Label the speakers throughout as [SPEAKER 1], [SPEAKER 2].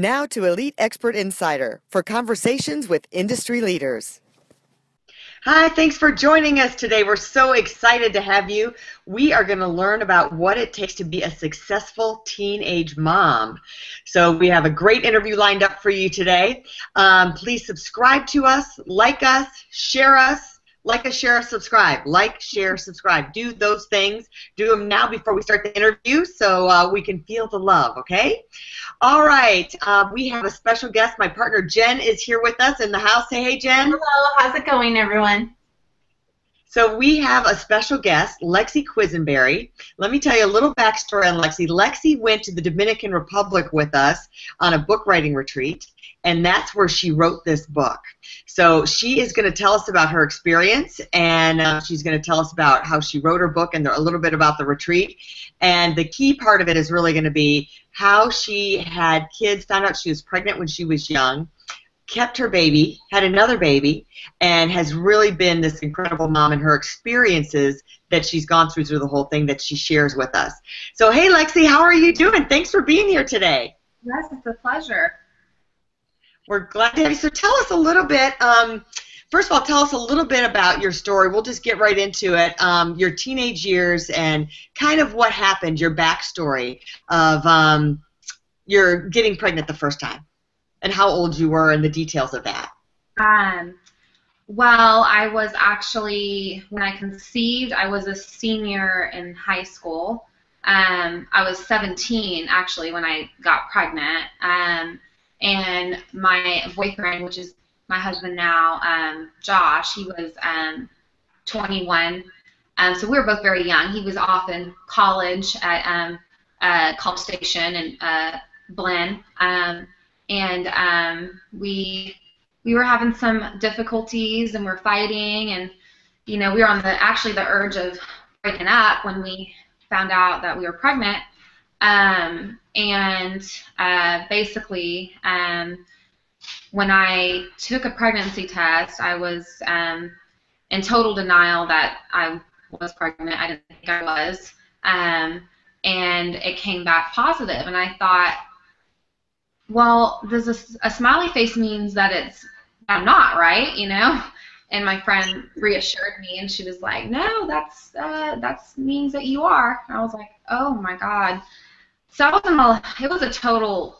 [SPEAKER 1] Now to Elite Expert Insider for conversations with industry leaders.
[SPEAKER 2] Hi, thanks for joining us today. We're so excited to have you. We are going to learn about what it takes to be a successful teenage mom. So, we have a great interview lined up for you today. Um, please subscribe to us, like us, share us like a share, subscribe. Like, share, subscribe. Do those things. Do them now before we start the interview so uh, we can feel the love, okay? All right. Uh, we have a special guest. My partner Jen is here with us in the house. Say hey, Jen.
[SPEAKER 3] Hello. How's it going, everyone?
[SPEAKER 2] So we have a special guest, Lexi Quisenberry. Let me tell you a little backstory on Lexi. Lexi went to the Dominican Republic with us on a book writing retreat, and that's where she wrote this book. So she is going to tell us about her experience, and uh, she's going to tell us about how she wrote her book and a little bit about the retreat. And the key part of it is really going to be how she had kids, found out she was pregnant when she was young, kept her baby, had another baby, and has really been this incredible mom and her experiences that she's gone through through the whole thing that she shares with us. So, hey, Lexi, how are you doing? Thanks for being here today.
[SPEAKER 3] Yes, it's a pleasure.
[SPEAKER 2] We're glad to have you. So, tell us a little bit. Um, first of all, tell us a little bit about your story. We'll just get right into it. Um, your teenage years and kind of what happened, your backstory of um, your getting pregnant the first time and how old you were and the details of that.
[SPEAKER 3] Um, well, I was actually, when I conceived, I was a senior in high school. Um, I was 17 actually when I got pregnant. Um, and my boyfriend, which is my husband now, um, Josh, he was um, 21. Um, so we were both very young. He was off in college at um, uh, College Station and uh, Blinn. Um, and um, we we were having some difficulties and we're fighting and you know we were on the actually the urge of breaking up when we found out that we were pregnant um, and uh, basically um, when I took a pregnancy test I was um, in total denial that I was pregnant I didn't think I was um, and it came back positive and I thought well, does a, a smiley face means that it's I'm not right, you know? And my friend reassured me, and she was like, "No, that's uh, that means that you are." And I was like, "Oh my god!" So I was in a, it was a total,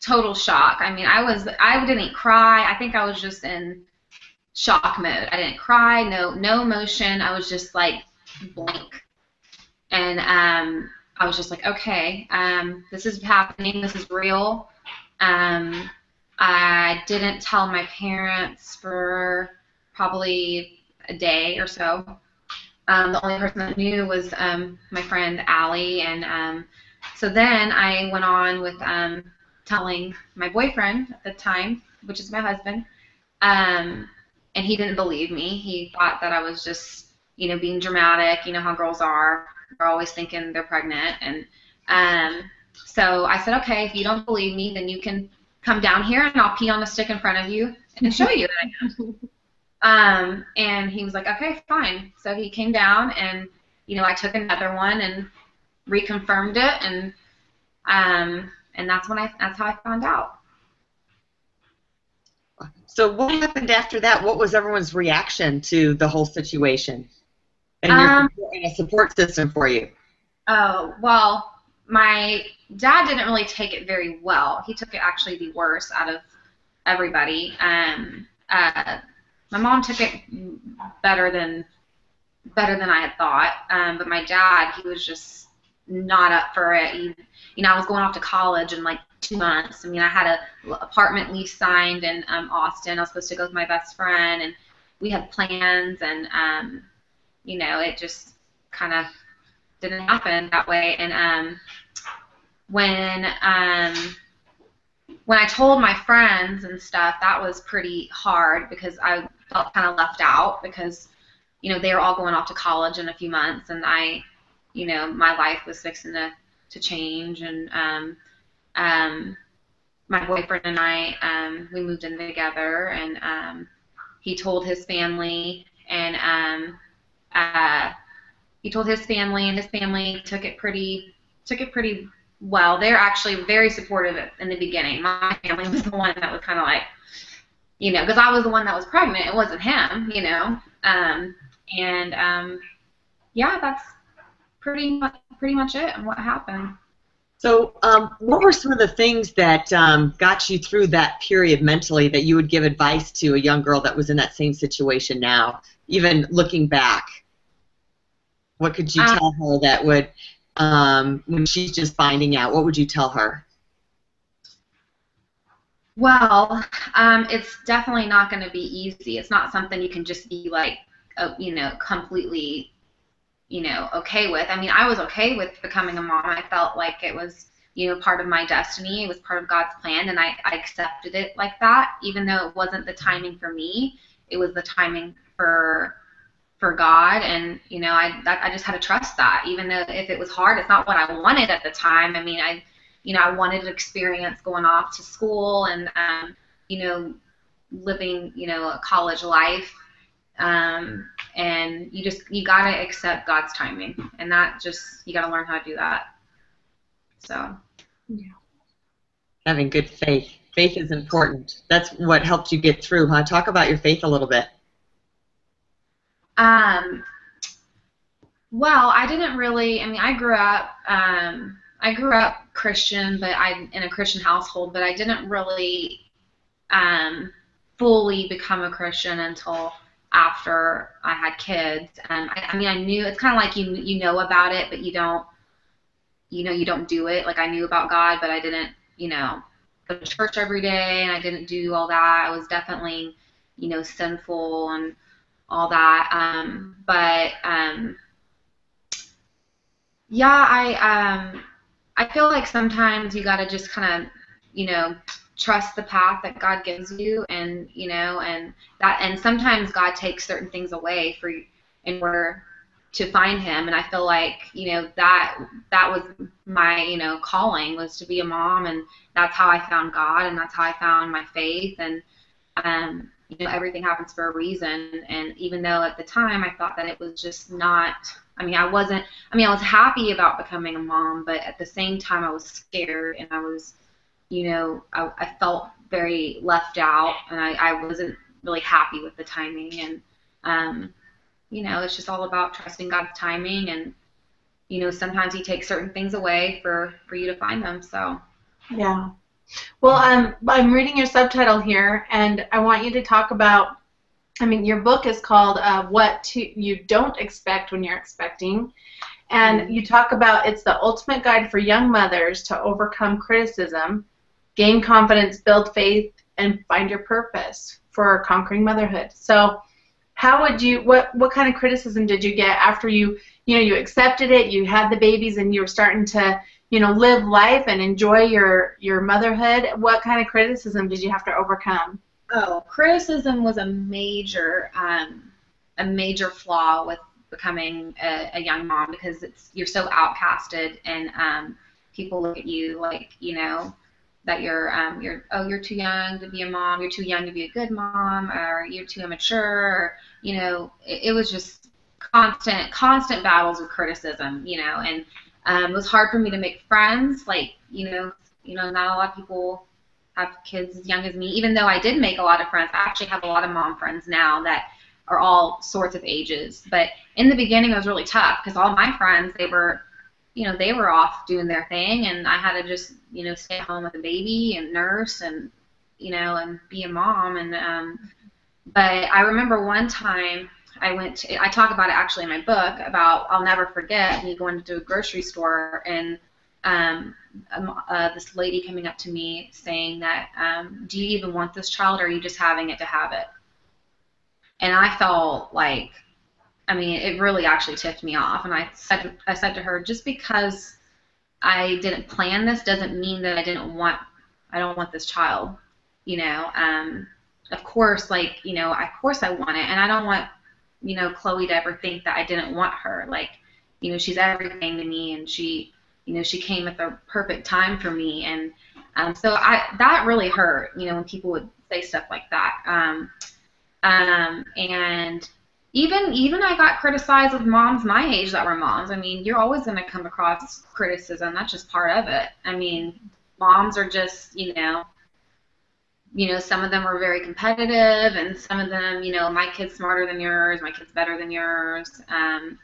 [SPEAKER 3] total shock. I mean, I was I didn't cry. I think I was just in shock mode. I didn't cry, no no emotion. I was just like blank, and um, I was just like, "Okay, um, this is happening. This is real." Um, I didn't tell my parents for probably a day or so. Um, the only person that knew was um, my friend Allie, and um, so then I went on with um, telling my boyfriend at the time, which is my husband, um, and he didn't believe me. He thought that I was just, you know, being dramatic. You know how girls are; they're always thinking they're pregnant, and um, so I said, okay, if you don't believe me, then you can come down here and I'll pee on the stick in front of you and show you that I can. Um, and he was like, okay, fine. So he came down and, you know, I took another one and reconfirmed it and um, and that's when I that's how I found out.
[SPEAKER 2] So what happened after that? What was everyone's reaction to the whole situation and your um, support system for you?
[SPEAKER 3] Oh well, my dad didn't really take it very well. He took it actually the worst out of everybody. Um, uh, my mom took it better than better than I had thought. Um, but my dad, he was just not up for it. You know, I was going off to college in like two months. I mean, I had a apartment lease signed in um, Austin. I was supposed to go with my best friend, and we had plans, and um, you know, it just kind of didn't happen that way. And um, when um, when I told my friends and stuff, that was pretty hard because I felt kind of left out because, you know, they were all going off to college in a few months, and I, you know, my life was fixing to to change, and um, um, my boyfriend and I, um, we moved in together, and um, he told his family, and um, uh, he told his family, and his family took it pretty took it pretty well. They're actually very supportive in the beginning. My family was the one that was kind of like, you know, because I was the one that was pregnant. It wasn't him, you know. Um, and um, yeah, that's pretty much pretty much it and what happened.
[SPEAKER 2] So, um, what were some of the things that um, got you through that period mentally that you would give advice to a young girl that was in that same situation now, even looking back? What could you
[SPEAKER 3] Um,
[SPEAKER 2] tell her that would, um, when she's just finding out, what would you tell her?
[SPEAKER 3] Well, um, it's definitely not going to be easy. It's not something you can just be like, uh, you know, completely, you know, okay with. I mean, I was okay with becoming a mom. I felt like it was, you know, part of my destiny. It was part of God's plan, and I, I accepted it like that. Even though it wasn't the timing for me, it was the timing for for God, and you know, I that, I just had to trust that. Even though if it was hard, it's not what I wanted at the time. I mean, I you know, I wanted an experience going off to school and, um, you know, living, you know, a college life. Um, and you just, you got to accept God's timing. And that just, you got to learn how to do that. So,
[SPEAKER 2] Having good faith. Faith is important. That's what helped you get through, huh? Talk about your faith a little bit.
[SPEAKER 3] um, well, I didn't really, I mean, I grew up, um, I grew up Christian, but I in a Christian household, but I didn't really um, fully become a Christian until after I had kids. And I, I mean, I knew it's kind of like you you know about it, but you don't you know you don't do it. Like I knew about God, but I didn't you know go to church every day, and I didn't do all that. I was definitely you know sinful and all that. Um, but um, yeah, I um, I feel like sometimes you got to just kind of, you know, trust the path that God gives you, and you know, and that, and sometimes God takes certain things away for you in order to find Him. And I feel like, you know, that that was my, you know, calling was to be a mom, and that's how I found God, and that's how I found my faith, and um, you know, everything happens for a reason. And even though at the time I thought that it was just not I mean, I wasn't. I mean, I was happy about becoming a mom, but at the same time, I was scared, and I was, you know, I, I felt very left out, and I, I wasn't really happy with the timing. And, um, you know, it's just all about trusting God's timing, and, you know, sometimes He takes certain things away for for you to find them. So.
[SPEAKER 4] Yeah. Well, um, I'm reading your subtitle here, and I want you to talk about. I mean, your book is called uh, "What to You Don't Expect When You're Expecting," and you talk about it's the ultimate guide for young mothers to overcome criticism, gain confidence, build faith, and find your purpose for conquering motherhood. So, how would you? What what kind of criticism did you get after you? You know, you accepted it, you had the babies, and you were starting to you know live life and enjoy your your motherhood what kind of criticism did you have to overcome
[SPEAKER 3] Oh, criticism was a major, um, a major flaw with becoming a, a young mom because it's you're so outcasted and um, people look at you like you know that you're um, you're oh you're too young to be a mom, you're too young to be a good mom, or you're too immature. Or, you know, it, it was just constant constant battles with criticism. You know, and um, it was hard for me to make friends. Like you know, you know, not a lot of people have kids as young as me. Even though I did make a lot of friends, I actually have a lot of mom friends now that are all sorts of ages. But in the beginning, it was really tough because all my friends, they were, you know, they were off doing their thing, and I had to just, you know, stay home with a baby and nurse and, you know, and be a mom. And um, but I remember one time I went to, I talk about it actually in my book about I'll never forget me going to a grocery store and um, um, uh, this lady coming up to me saying that, um, do you even want this child, or are you just having it to have it? And I felt like, I mean, it really actually ticked me off. And I said, I said to her, just because I didn't plan this doesn't mean that I didn't want I don't want this child. You know, um, of course, like you know, of course I want it, and I don't want you know Chloe to ever think that I didn't want her. Like, you know, she's everything to me, and she, you know, she came at the perfect time for me, and um, so I that really hurt. You know, when people would say stuff like that. Um, um, and even even I got criticized with moms my age that were moms. I mean, you're always going to come across criticism. That's just part of it. I mean, moms are just you know you know, some of them are very competitive, and some of them, you know, my kid's smarter than yours, my kid's better than yours. Um,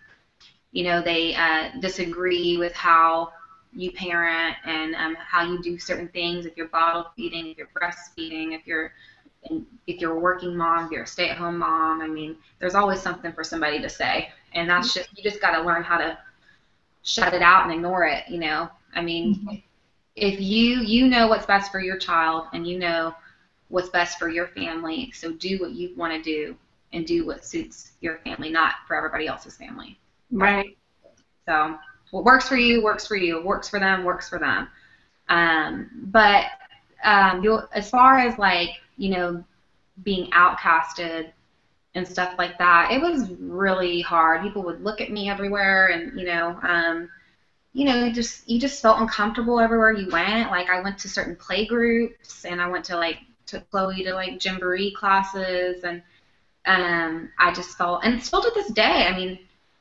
[SPEAKER 3] you know, they uh, disagree with how you parent and um, how you do certain things. If you're bottle feeding, if you're breastfeeding, if you're if you're a working mom, if you're a stay-at-home mom. I mean, there's always something for somebody to say, and that's just you just got to learn how to shut it out and ignore it. You know, I mean, mm-hmm. if you you know what's best for your child and you know what's best for your family. So do what you want to do and do what suits your family, not for everybody else's family.
[SPEAKER 4] Right.
[SPEAKER 3] So what works for you works for you. What works for them works for them. Um, but um, as far as like you know being outcasted and stuff like that, it was really hard. People would look at me everywhere, and you know. Um, you know, just you just felt uncomfortable everywhere you went. Like I went to certain play groups and I went to like took Chloe to like jamboree classes, and um, I just felt, and still to this day, I mean,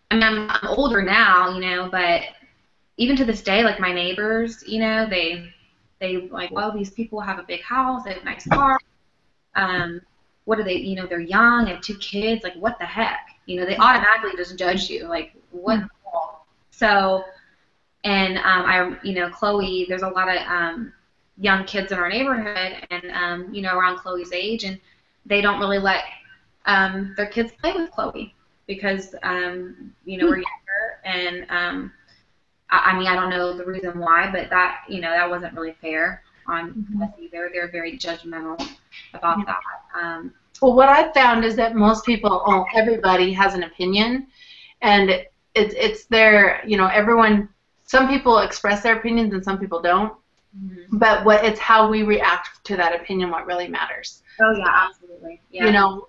[SPEAKER 3] I mean, I'm, I'm older now, you know, but even to this day, like my neighbors, you know, they they like, well, these people have a big house, they have a nice car. Um, what are they? You know, they're young, they have two kids. Like, what the heck? You know, they automatically just judge you. Like, what? Mm-hmm. So, and um, I, you know, Chloe, there's a lot of um, young kids in our neighborhood and um, you know around Chloe's age, and they don't really let um, their kids play with Chloe because um, you know we're hmm. younger, and um, I, I mean I don't know the reason why, but that you know that wasn't really fair on mm-hmm. us either. They're very judgmental about yeah. that. Um,
[SPEAKER 4] well, what I've found is that most people, oh, everybody has an opinion, and it's it's their you know everyone. Some people express their opinions and some people don't. Mm-hmm. But what it's how we react to that opinion what really matters.
[SPEAKER 3] Oh yeah, absolutely. Yeah.
[SPEAKER 4] You know,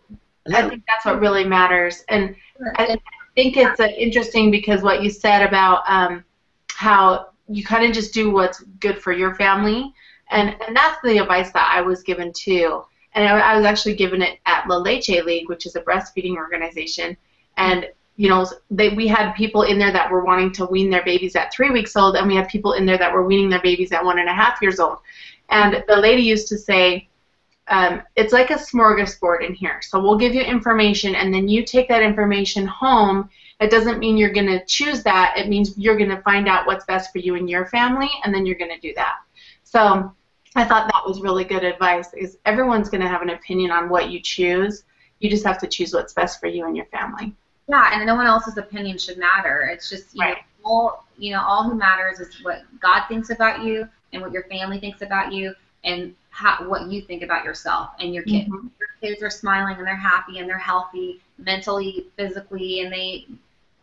[SPEAKER 4] I think that's what really matters, and I think it's uh, interesting because what you said about um, how you kind of just do what's good for your family, and and that's the advice that I was given too. And I, I was actually given it at La Leche League, which is a breastfeeding organization, and you know, they, we had people in there that were wanting to wean their babies at three weeks old, and we had people in there that were weaning their babies at one and a half years old. And the lady used to say, um, it's like a smorgasbord in here. So we'll give you information, and then you take that information home. It doesn't mean you're going to choose that. It means you're going to find out what's best for you and your family, and then you're going to do that. So I thought that was really good advice. Is everyone's going to have an opinion on what you choose. You just have to choose what's best for you and your family.
[SPEAKER 3] Yeah, and no one else's opinion should matter. It's just you right. know all you know all who matters is what God thinks about you and what your family thinks about you and how, what you think about yourself and your kids. Mm-hmm. Your kids are smiling and they're happy and they're healthy mentally, physically, and they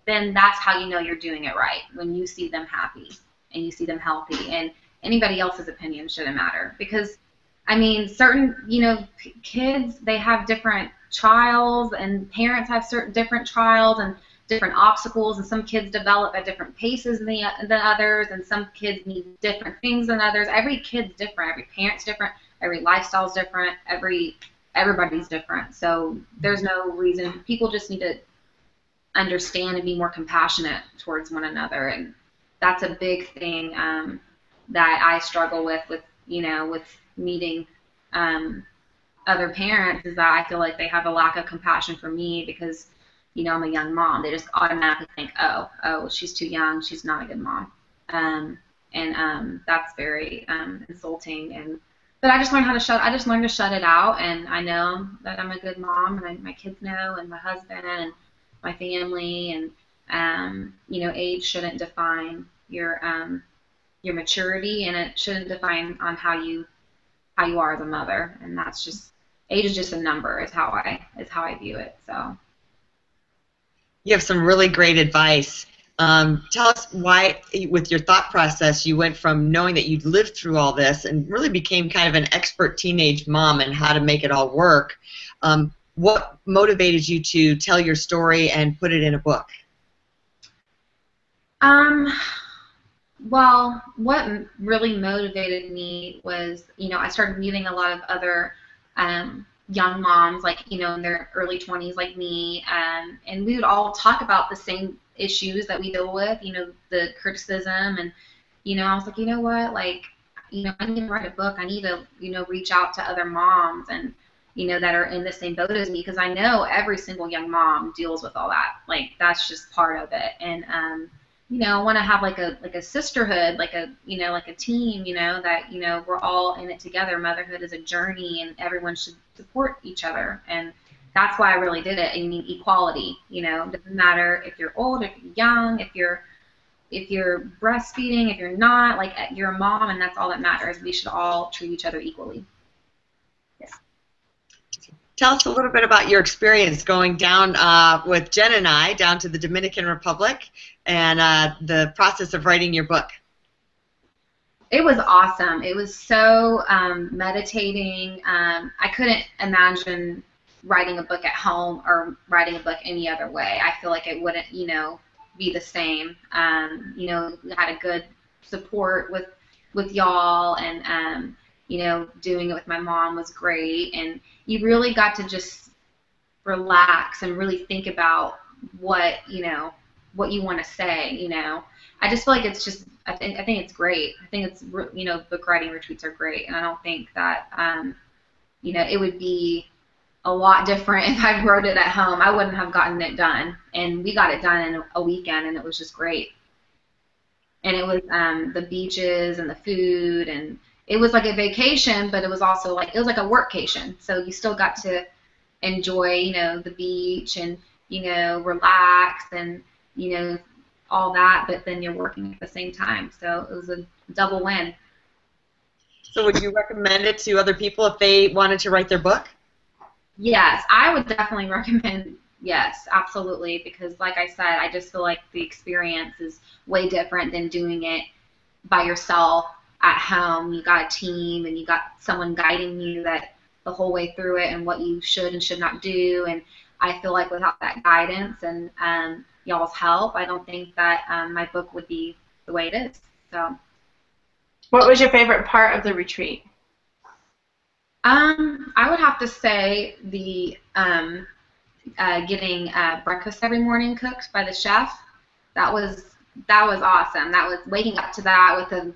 [SPEAKER 3] then that's how you know you're doing it right when you see them happy and you see them healthy and anybody else's opinion shouldn't matter. Because I mean certain you know kids they have different trials and parents have certain different trials and different obstacles and some kids develop at different paces than, the, than others and some kids need different things than others. Every kid's different. Every parent's different. Every lifestyle's different. Every everybody's different. So there's no reason. People just need to understand and be more compassionate towards one another and that's a big thing um, that i struggle with with you know with meeting um, other parents is that I feel like they have a lack of compassion for me because, you know, I'm a young mom. They just automatically think, oh, oh, she's too young. She's not a good mom. Um, and um, that's very um, insulting. And but I just learned how to shut. I just learned to shut it out, and I know that I'm a good mom, and I, my kids know, and my husband, and my family, and um, you know, age shouldn't define your um, your maturity, and it shouldn't define on how you how you are as a mother, and that's just age is just a number is how I is how I view it. So
[SPEAKER 2] you have some really great advice. Um, tell us why, with your thought process, you went from knowing that you'd lived through all this and really became kind of an expert teenage mom and how to make it all work. Um, what motivated you to tell your story and put it in a book?
[SPEAKER 3] Um, well, what really motivated me was, you know, I started meeting a lot of other um, young moms, like, you know, in their early 20s, like me, um, and we would all talk about the same issues that we deal with, you know, the criticism, and, you know, I was like, you know what, like, you know, I need to write a book. I need to, you know, reach out to other moms and, you know, that are in the same boat as me because I know every single young mom deals with all that. Like, that's just part of it. And, um, you know, I want to have like a like a sisterhood, like a you know like a team, you know that you know we're all in it together. Motherhood is a journey, and everyone should support each other, and that's why I really did it. I mean, equality. You know, it doesn't matter if you're old, if you're young, if you're if you're breastfeeding, if you're not, like you're a mom, and that's all that matters. We should all treat each other equally.
[SPEAKER 2] Tell us a little bit about your experience going down uh, with Jen and I down to the Dominican Republic and uh, the process of writing your book.
[SPEAKER 3] It was awesome. It was so um, meditating. Um, I couldn't imagine writing a book at home or writing a book any other way. I feel like it wouldn't, you know, be the same. Um, you know, had a good support with with y'all, and um, you know, doing it with my mom was great, and you really got to just relax and really think about what you know what you want to say you know. I just feel like it's just i think i think it's great. I think it's you know book writing retreats are great. And i don't think that um you know it would be a lot different if i wrote it at home. I wouldn't have gotten it done. And we got it done in a weekend and it was just great. And it was um the beaches and the food and it was like a vacation, but it was also like it was like a workcation. So you still got to enjoy, you know, the beach and you know relax and you know all that, but then you're working at the same time. So it was a double win.
[SPEAKER 2] So would you recommend it to other people if they wanted to write their book?
[SPEAKER 3] Yes, I would definitely recommend yes, absolutely, because like I said, I just feel like the experience is way different than doing it by yourself at home you got a team and you got someone guiding you that the whole way through it and what you should and should not do and I feel like without that guidance and um, y'all's help, I don't think that um, my book would be the way it is. So.
[SPEAKER 4] What was your favorite part of the retreat?
[SPEAKER 3] Um, I would have to say the um, uh, getting uh, breakfast every morning cooked by the chef. That was that was awesome. That was waking up to that with a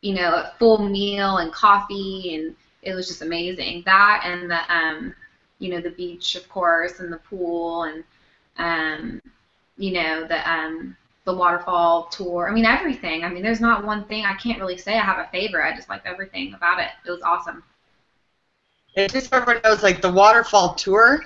[SPEAKER 3] you know, a full meal and coffee, and it was just amazing. That and the, um, you know, the beach, of course, and the pool, and, um, you know, the, um, the waterfall tour. I mean, everything. I mean, there's not one thing. I can't really say I have a favorite. I just like everything about it. It was awesome.
[SPEAKER 2] And just everyone knows, like the waterfall tour,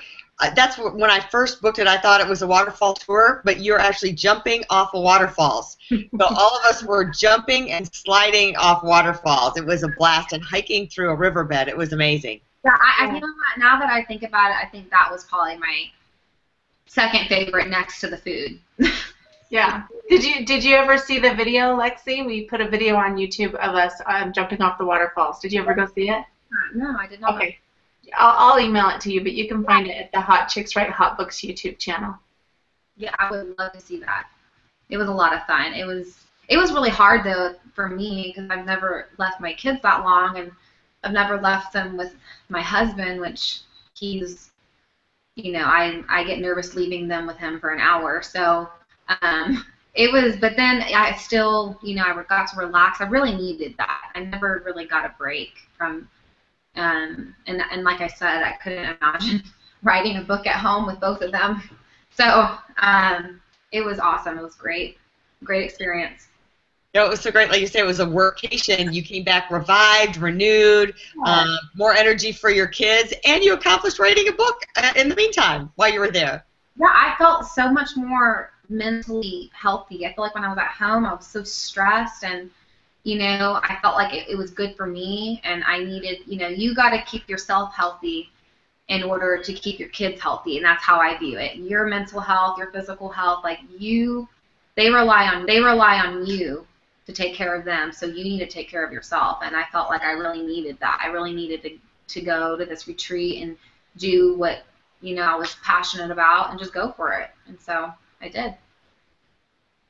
[SPEAKER 2] that's when I first booked it. I thought it was a waterfall tour, but you're actually jumping off of waterfalls. so all of us were jumping and sliding off waterfalls. It was a blast, and hiking through a riverbed. It was amazing.
[SPEAKER 3] Yeah, I, I you know now that I think about it, I think that was probably my second favorite next to the food.
[SPEAKER 4] yeah. Did you did you ever see the video, Lexi? We put a video on YouTube of us um, jumping off the waterfalls. Did you ever go see it?
[SPEAKER 3] No, I did not.
[SPEAKER 4] Okay. I'll, I'll email it to you, but you can find it at the Hot Chicks Write Hot Books YouTube channel.
[SPEAKER 3] Yeah, I would love to see that. It was a lot of fun. It was it was really hard though for me because I've never left my kids that long, and I've never left them with my husband, which he's, you know, I I get nervous leaving them with him for an hour. So um, it was, but then I still, you know, I got to relax. I really needed that. I never really got a break from um, and, and like I said, I couldn't imagine writing a book at home with both of them. So um, it was awesome. It was great. Great experience.
[SPEAKER 2] Yeah, it was so great. Like you said, it was a workation. You came back revived, renewed, uh, more energy for your kids, and you accomplished writing a book uh, in the meantime while you were there.
[SPEAKER 3] Yeah, I felt so much more mentally healthy. I feel like when I was at home, I was so stressed and you know, I felt like it, it was good for me, and I needed, you know, you got to keep yourself healthy in order to keep your kids healthy, and that's how I view it. Your mental health, your physical health, like you they rely on they rely on you to take care of them. So you need to take care of yourself. And I felt like I really needed that. I really needed to to go to this retreat and do what you know I was passionate about and just go for it. And so I did.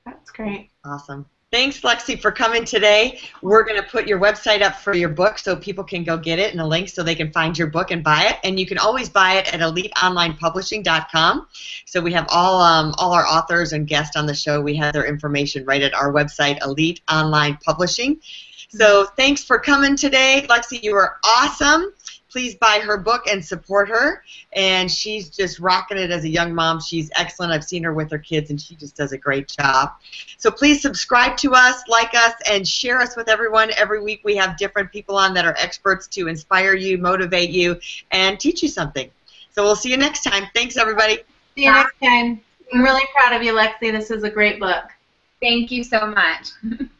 [SPEAKER 4] That's great.
[SPEAKER 2] Awesome. Thanks, Lexi, for coming today. We're going to put your website up for your book so people can go get it and a link so they can find your book and buy it. And you can always buy it at eliteonlinepublishing.com. So we have all um, all our authors and guests on the show. We have their information right at our website, Elite Online Publishing. So thanks for coming today, Lexi. You were awesome please buy her book and support her. And she's just rocking it as a young mom. She's excellent. I've seen her with her kids, and she just does a great job. So please subscribe to us, like us, and share us with everyone. Every week we have different people on that are experts to inspire you, motivate you, and teach you something. So we'll see you next time. Thanks, everybody.
[SPEAKER 4] See you next time. I'm really proud of you, Lexi. This is a great book.
[SPEAKER 3] Thank you so much.